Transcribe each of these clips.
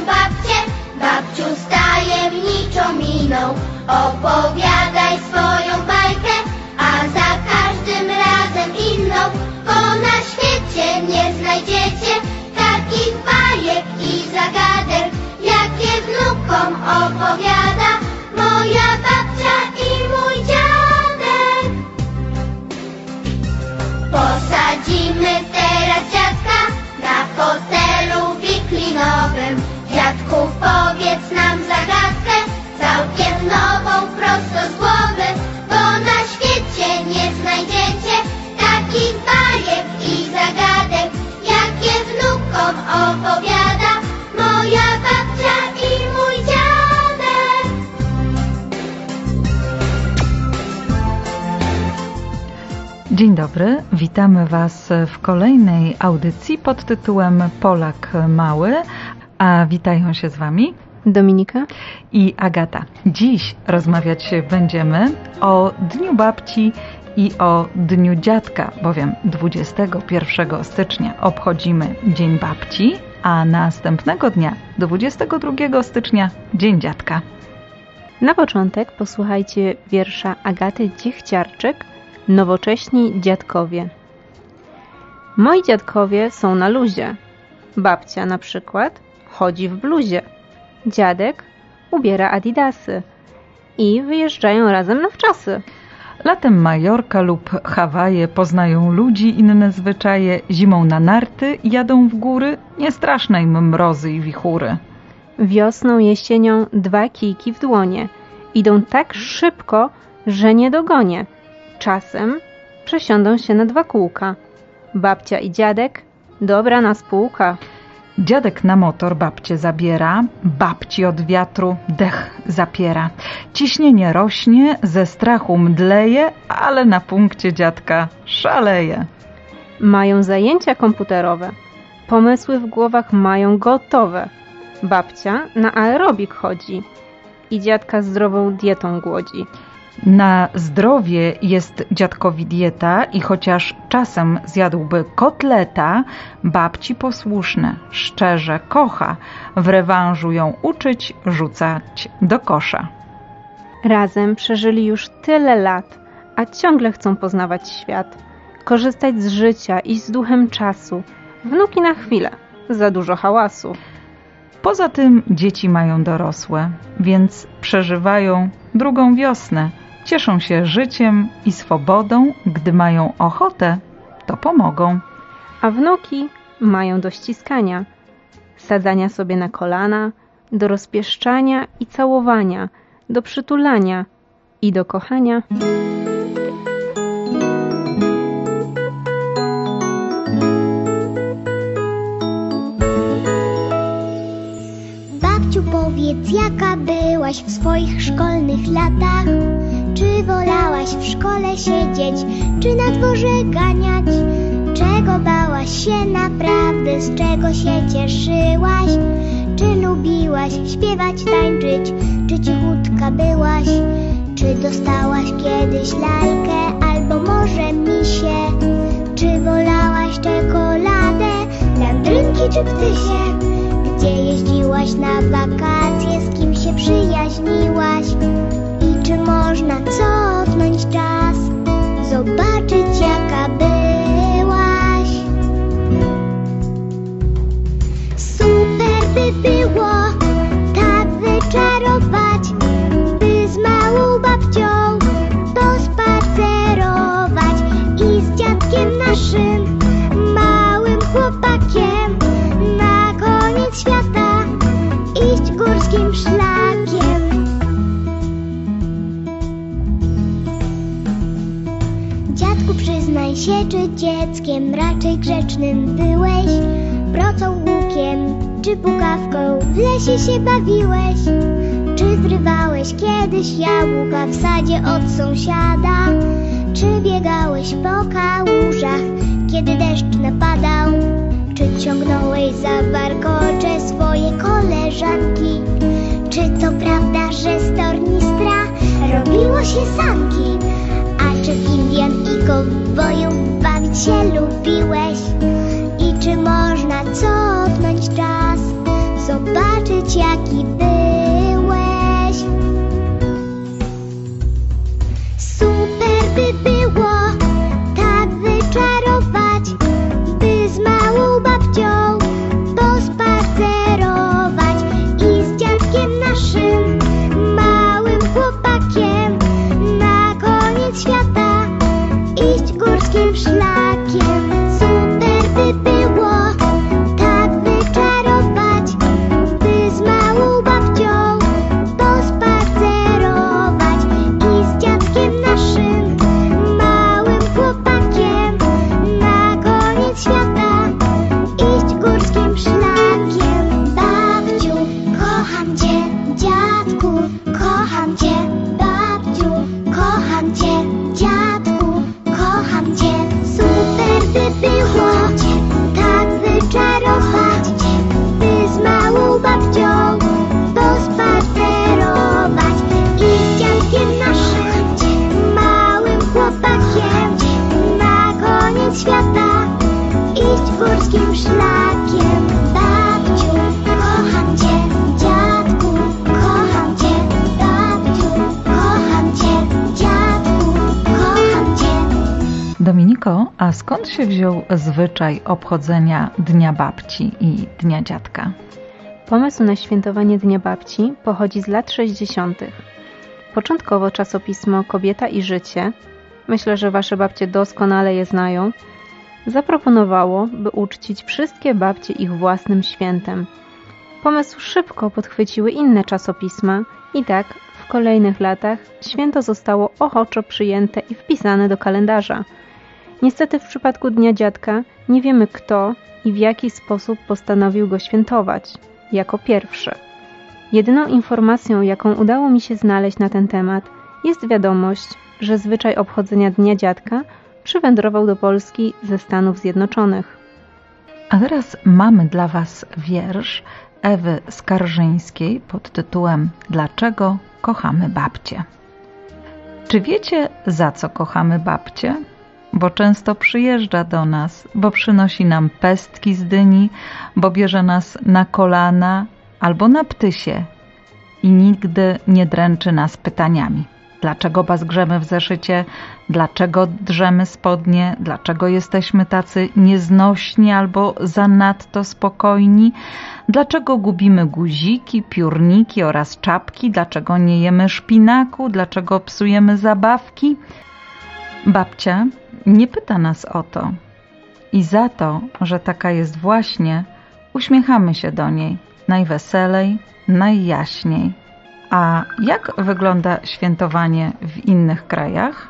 Babcię, babciu z tajemniczą miną, opowiadaj Dzień dobry, witamy Was w kolejnej audycji pod tytułem Polak Mały, a witają się z Wami Dominika? i Agata. Dziś rozmawiać będziemy o Dniu Babci i o Dniu Dziadka, bowiem 21 stycznia obchodzimy Dzień Babci, a następnego dnia, 22 stycznia, Dzień Dziadka. Na początek posłuchajcie wiersza Agaty Dziechciarczyk Nowocześni dziadkowie. Moi dziadkowie są na luzie. Babcia na przykład chodzi w bluzie. Dziadek ubiera adidasy i wyjeżdżają razem na wczasy. Latem Majorka lub Hawaje poznają ludzi, inne zwyczaje, zimą na narty jadą w góry, niestraszne im mrozy i wichury. Wiosną, jesienią dwa kijki w dłonie. Idą tak szybko, że nie dogonię. Czasem przesiądą się na dwa kółka. Babcia i dziadek dobra na spółka. Dziadek na motor babcię zabiera, babci od wiatru dech zapiera. Ciśnienie rośnie, ze strachu mdleje, ale na punkcie dziadka szaleje. Mają zajęcia komputerowe. Pomysły w głowach mają gotowe. Babcia na aerobik chodzi i dziadka zdrową dietą głodzi. Na zdrowie jest dziadkowi dieta i chociaż czasem zjadłby kotleta, babci posłuszne, szczerze kocha, w rewanżu ją uczyć, rzucać do kosza. Razem przeżyli już tyle lat, a ciągle chcą poznawać świat, korzystać z życia i z duchem czasu. Wnuki na chwilę, za dużo hałasu. Poza tym dzieci mają dorosłe, więc przeżywają drugą wiosnę. Cieszą się życiem i swobodą, gdy mają ochotę, to pomogą. A wnuki mają do ściskania, sadzania sobie na kolana, do rozpieszczania i całowania, do przytulania i do kochania. Babciu, powiedz, jaka byłaś w swoich szkolnych latach? Czy wolałaś w szkole siedzieć, czy na dworze ganiać? Czego bałaś się naprawdę, z czego się cieszyłaś? Czy lubiłaś śpiewać, tańczyć, czy cichutka byłaś? Czy dostałaś kiedyś lalkę, albo może misie? Czy wolałaś czekoladę, landrynki czy ptysie? Gdzie jeździłaś na wakacje, z kim się przyjaźniłaś? Czy można cofnąć czas, zobaczyć jaka byłaś? Super by było dzieckiem raczej grzecznym byłeś? Procą łukiem czy pukawką w lesie się bawiłeś? Czy zrywałeś kiedyś jabłka w sadzie od sąsiada? Czy biegałeś po kałużach, kiedy deszcz napadał? Czy ciągnąłeś za warkocze swoje koleżanki? Czy to prawda, że z tornistra robiło się sanki? A czy w Indian Kowboju bawić się lubiłeś. I czy można cofnąć czas? Zobaczyć jaki był. Dziadku, kocham cię, Dominiko, a skąd się wziął zwyczaj obchodzenia Dnia Babci i Dnia Dziadka? Pomysł na świętowanie Dnia Babci pochodzi z lat 60. Początkowo czasopismo Kobieta i Życie, myślę, że wasze babcie doskonale je znają, zaproponowało, by uczcić wszystkie babcie ich własnym świętem. Pomysł szybko podchwyciły inne czasopisma i tak w kolejnych latach święto zostało ochoczo przyjęte i wpisane do kalendarza. Niestety w przypadku Dnia Dziadka nie wiemy kto i w jaki sposób postanowił go świętować jako pierwszy. Jedyną informacją, jaką udało mi się znaleźć na ten temat, jest wiadomość, że zwyczaj obchodzenia Dnia Dziadka przywędrował do Polski ze Stanów Zjednoczonych. A teraz mamy dla Was wiersz Ewy Skarżyńskiej pod tytułem Dlaczego kochamy babcie? Czy wiecie, za co kochamy babcie? Bo często przyjeżdża do nas, bo przynosi nam pestki z dyni, bo bierze nas na kolana albo na ptysie i nigdy nie dręczy nas pytaniami. Dlaczego bazgrzemy w zeszycie? Dlaczego drzemy spodnie? Dlaczego jesteśmy tacy nieznośni albo zanadto spokojni? Dlaczego gubimy guziki, piórniki oraz czapki? Dlaczego nie jemy szpinaku? Dlaczego psujemy zabawki? Babcia nie pyta nas o to. I za to, że taka jest właśnie, uśmiechamy się do niej najweselej, najjaśniej. A jak wygląda świętowanie w innych krajach?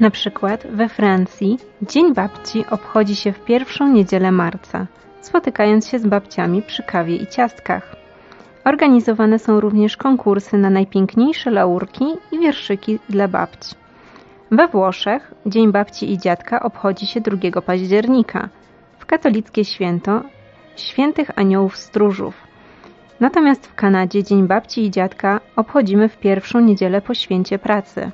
Na przykład we Francji Dzień Babci obchodzi się w pierwszą niedzielę marca, spotykając się z babciami przy kawie i ciastkach. Organizowane są również konkursy na najpiękniejsze laurki i wierszyki dla babci. We Włoszech Dzień Babci i Dziadka obchodzi się 2 października, w katolickie święto Świętych Aniołów Stróżów. Natomiast w Kanadzie Dzień Babci i Dziadka obchodzimy w pierwszą niedzielę po święcie pracy.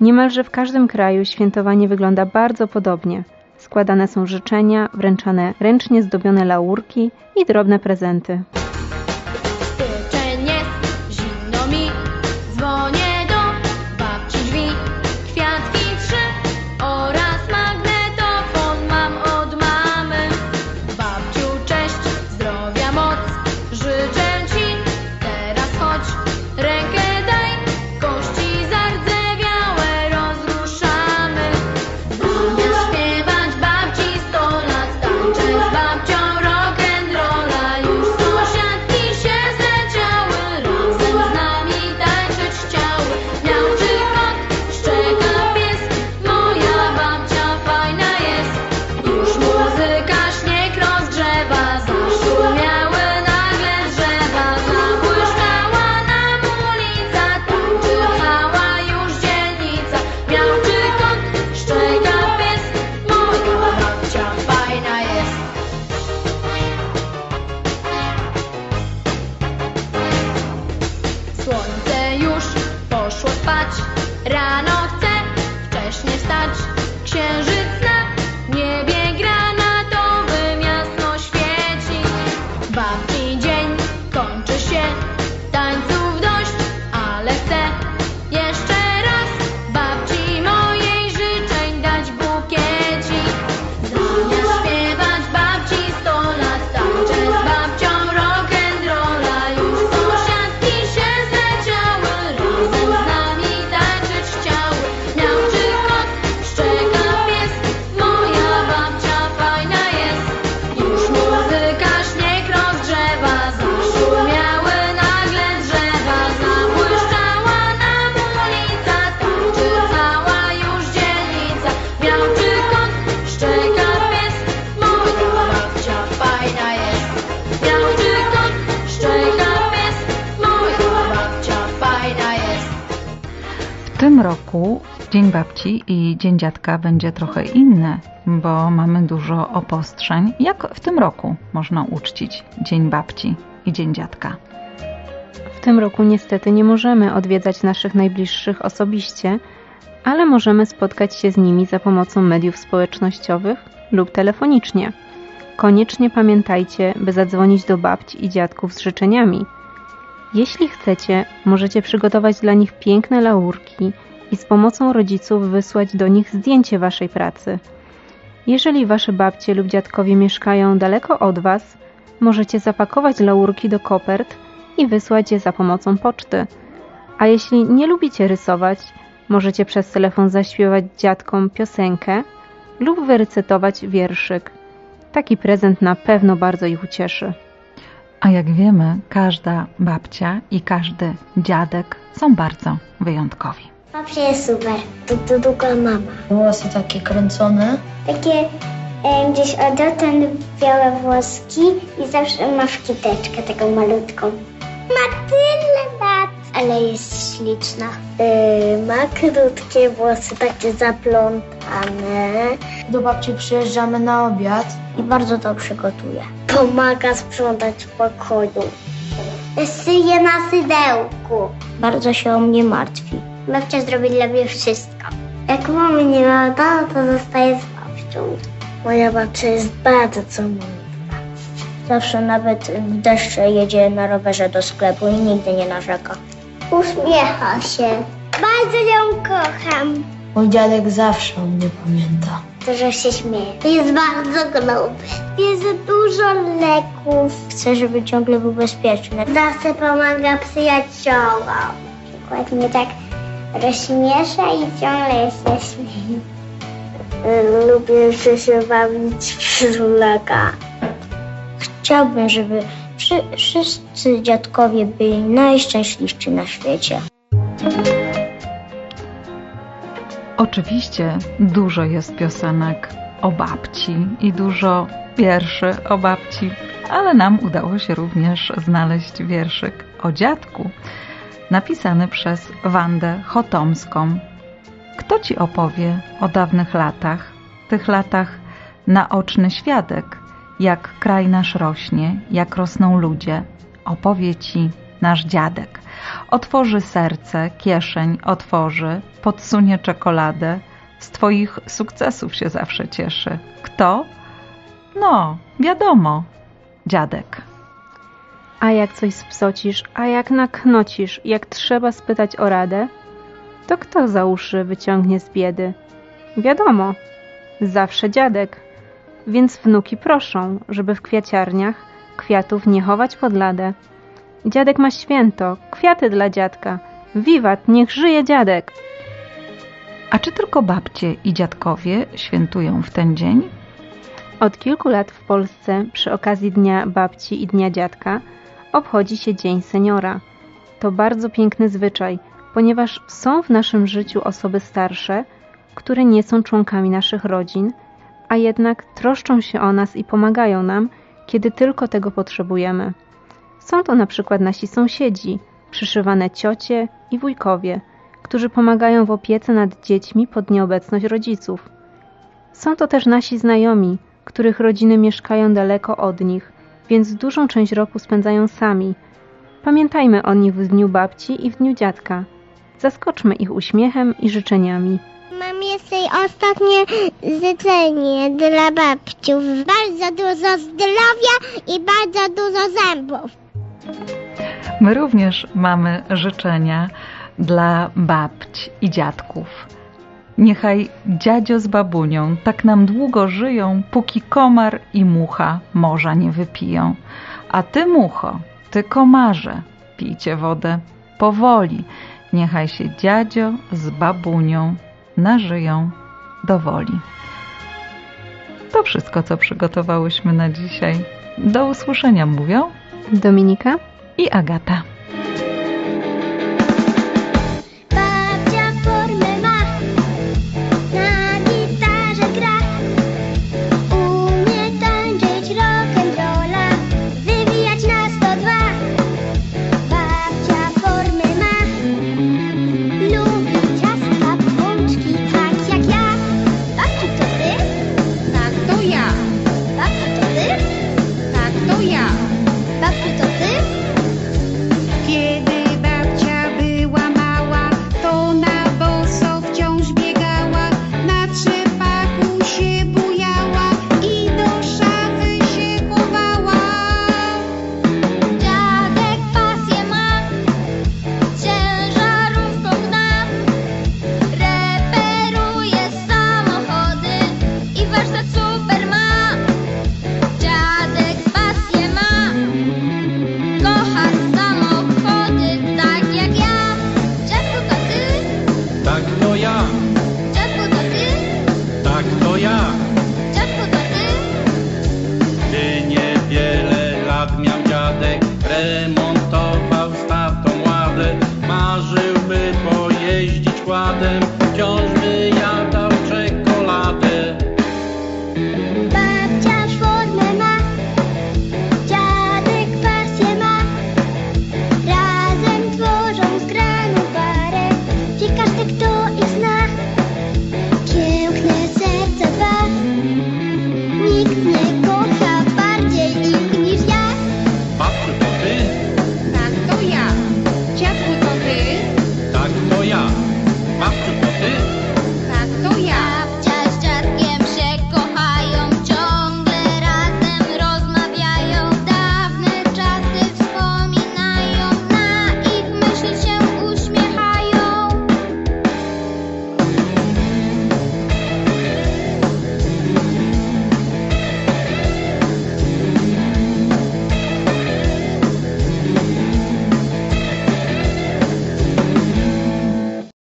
Niemalże w każdym kraju świętowanie wygląda bardzo podobnie. Składane są życzenia, wręczane ręcznie zdobione laurki i drobne prezenty. Słońce już poszło spać, rano chce wcześnie stać, księżyc Dzień Babci i Dzień Dziadka będzie trochę inny, bo mamy dużo obostrzeń. Jak w tym roku można uczcić Dzień Babci i Dzień Dziadka? W tym roku niestety nie możemy odwiedzać naszych najbliższych osobiście, ale możemy spotkać się z nimi za pomocą mediów społecznościowych lub telefonicznie. Koniecznie pamiętajcie, by zadzwonić do babci i dziadków z życzeniami. Jeśli chcecie, możecie przygotować dla nich piękne laurki i z pomocą rodziców wysłać do nich zdjęcie waszej pracy. Jeżeli wasze babcie lub dziadkowie mieszkają daleko od was, możecie zapakować laurki do kopert i wysłać je za pomocą poczty. A jeśli nie lubicie rysować, możecie przez telefon zaśpiewać dziadkom piosenkę lub wyrecytować wierszyk. Taki prezent na pewno bardzo ich ucieszy. A jak wiemy, każda babcia i każdy dziadek są bardzo wyjątkowi. Babcia jest super. To, to druga mama. Włosy takie kręcone. Takie e, gdzieś odrotne białe włoski i zawsze ma szkiteczkę taką malutką. Ma tyle lat, ale jest śliczna. E, ma krótkie włosy, takie zaplątane Do babci przyjeżdżamy na obiad. i bardzo dobrze gotuje. Pomaga sprzątać w pokoju. Syje na sydełku. Bardzo się o mnie martwi. Babcia zrobi dla mnie wszystko. Jak mamy nie ma domu, to zostaje z babcią. Moja babcia jest bardzo mądra. Zawsze nawet w deszcze jedzie na rowerze do sklepu i nigdy nie narzeka. Uśmiecha się. Bardzo ją kocham. Mój dziadek zawsze o mnie pamięta. Dużo się śmieje. Jest bardzo gruby. Jest dużo leków. Chcę, żeby ciągle był bezpieczny. Zawsze pomaga przyjaciołom. Mnie tak rozśmiesza i ciągle się śmieje. Lubię jeszcze się bawić w szulaka. Chciałbym, żeby wszy- wszyscy dziadkowie byli najszczęśliwsi na świecie. Oczywiście dużo jest piosenek o babci i dużo wierszy o babci, ale nam udało się również znaleźć wierszyk o dziadku, napisany przez Wandę Chotomską. Kto ci opowie o dawnych latach, tych latach naoczny świadek, jak kraj nasz rośnie, jak rosną ludzie, opowie ci nasz dziadek. Otworzy serce, kieszeń otworzy, podsunie czekoladę. Z twoich sukcesów się zawsze cieszy. Kto? No, wiadomo, dziadek. A jak coś spsocisz, a jak naknocisz, jak trzeba spytać o radę, to kto za uszy wyciągnie z biedy? Wiadomo, zawsze dziadek. Więc wnuki proszą, żeby w kwiaciarniach kwiatów nie chować pod ladę. Dziadek ma święto, kwiaty dla dziadka. Wiwat, niech żyje dziadek! A czy tylko babcie i dziadkowie świętują w ten dzień? Od kilku lat w Polsce przy okazji Dnia Babci i Dnia Dziadka obchodzi się Dzień Seniora. To bardzo piękny zwyczaj, ponieważ są w naszym życiu osoby starsze, które nie są członkami naszych rodzin, a jednak troszczą się o nas i pomagają nam, kiedy tylko tego potrzebujemy. Są to na przykład nasi sąsiedzi, przyszywane ciocie i wujkowie, którzy pomagają w opiece nad dziećmi pod nieobecność rodziców. Są to też nasi znajomi, których rodziny mieszkają daleko od nich, więc dużą część roku spędzają sami. Pamiętajmy o nich w dniu babci i w dniu dziadka. Zaskoczmy ich uśmiechem i życzeniami. Mam jeszcze ostatnie życzenie dla babciów. Bardzo dużo zdrowia i bardzo dużo zębów. My również mamy życzenia dla babć i dziadków. Niechaj dziadzio z babunią tak nam długo żyją, póki komar i mucha morza nie wypiją. A ty, mucho, ty komarze, pijcie wodę powoli. Niechaj się dziadzio z babunią nażyją do woli. To wszystko, co przygotowałyśmy na dzisiaj. Do usłyszenia mówią Dominika? i Agata. remontował statą ładę, marzyłby pojeździć kładem.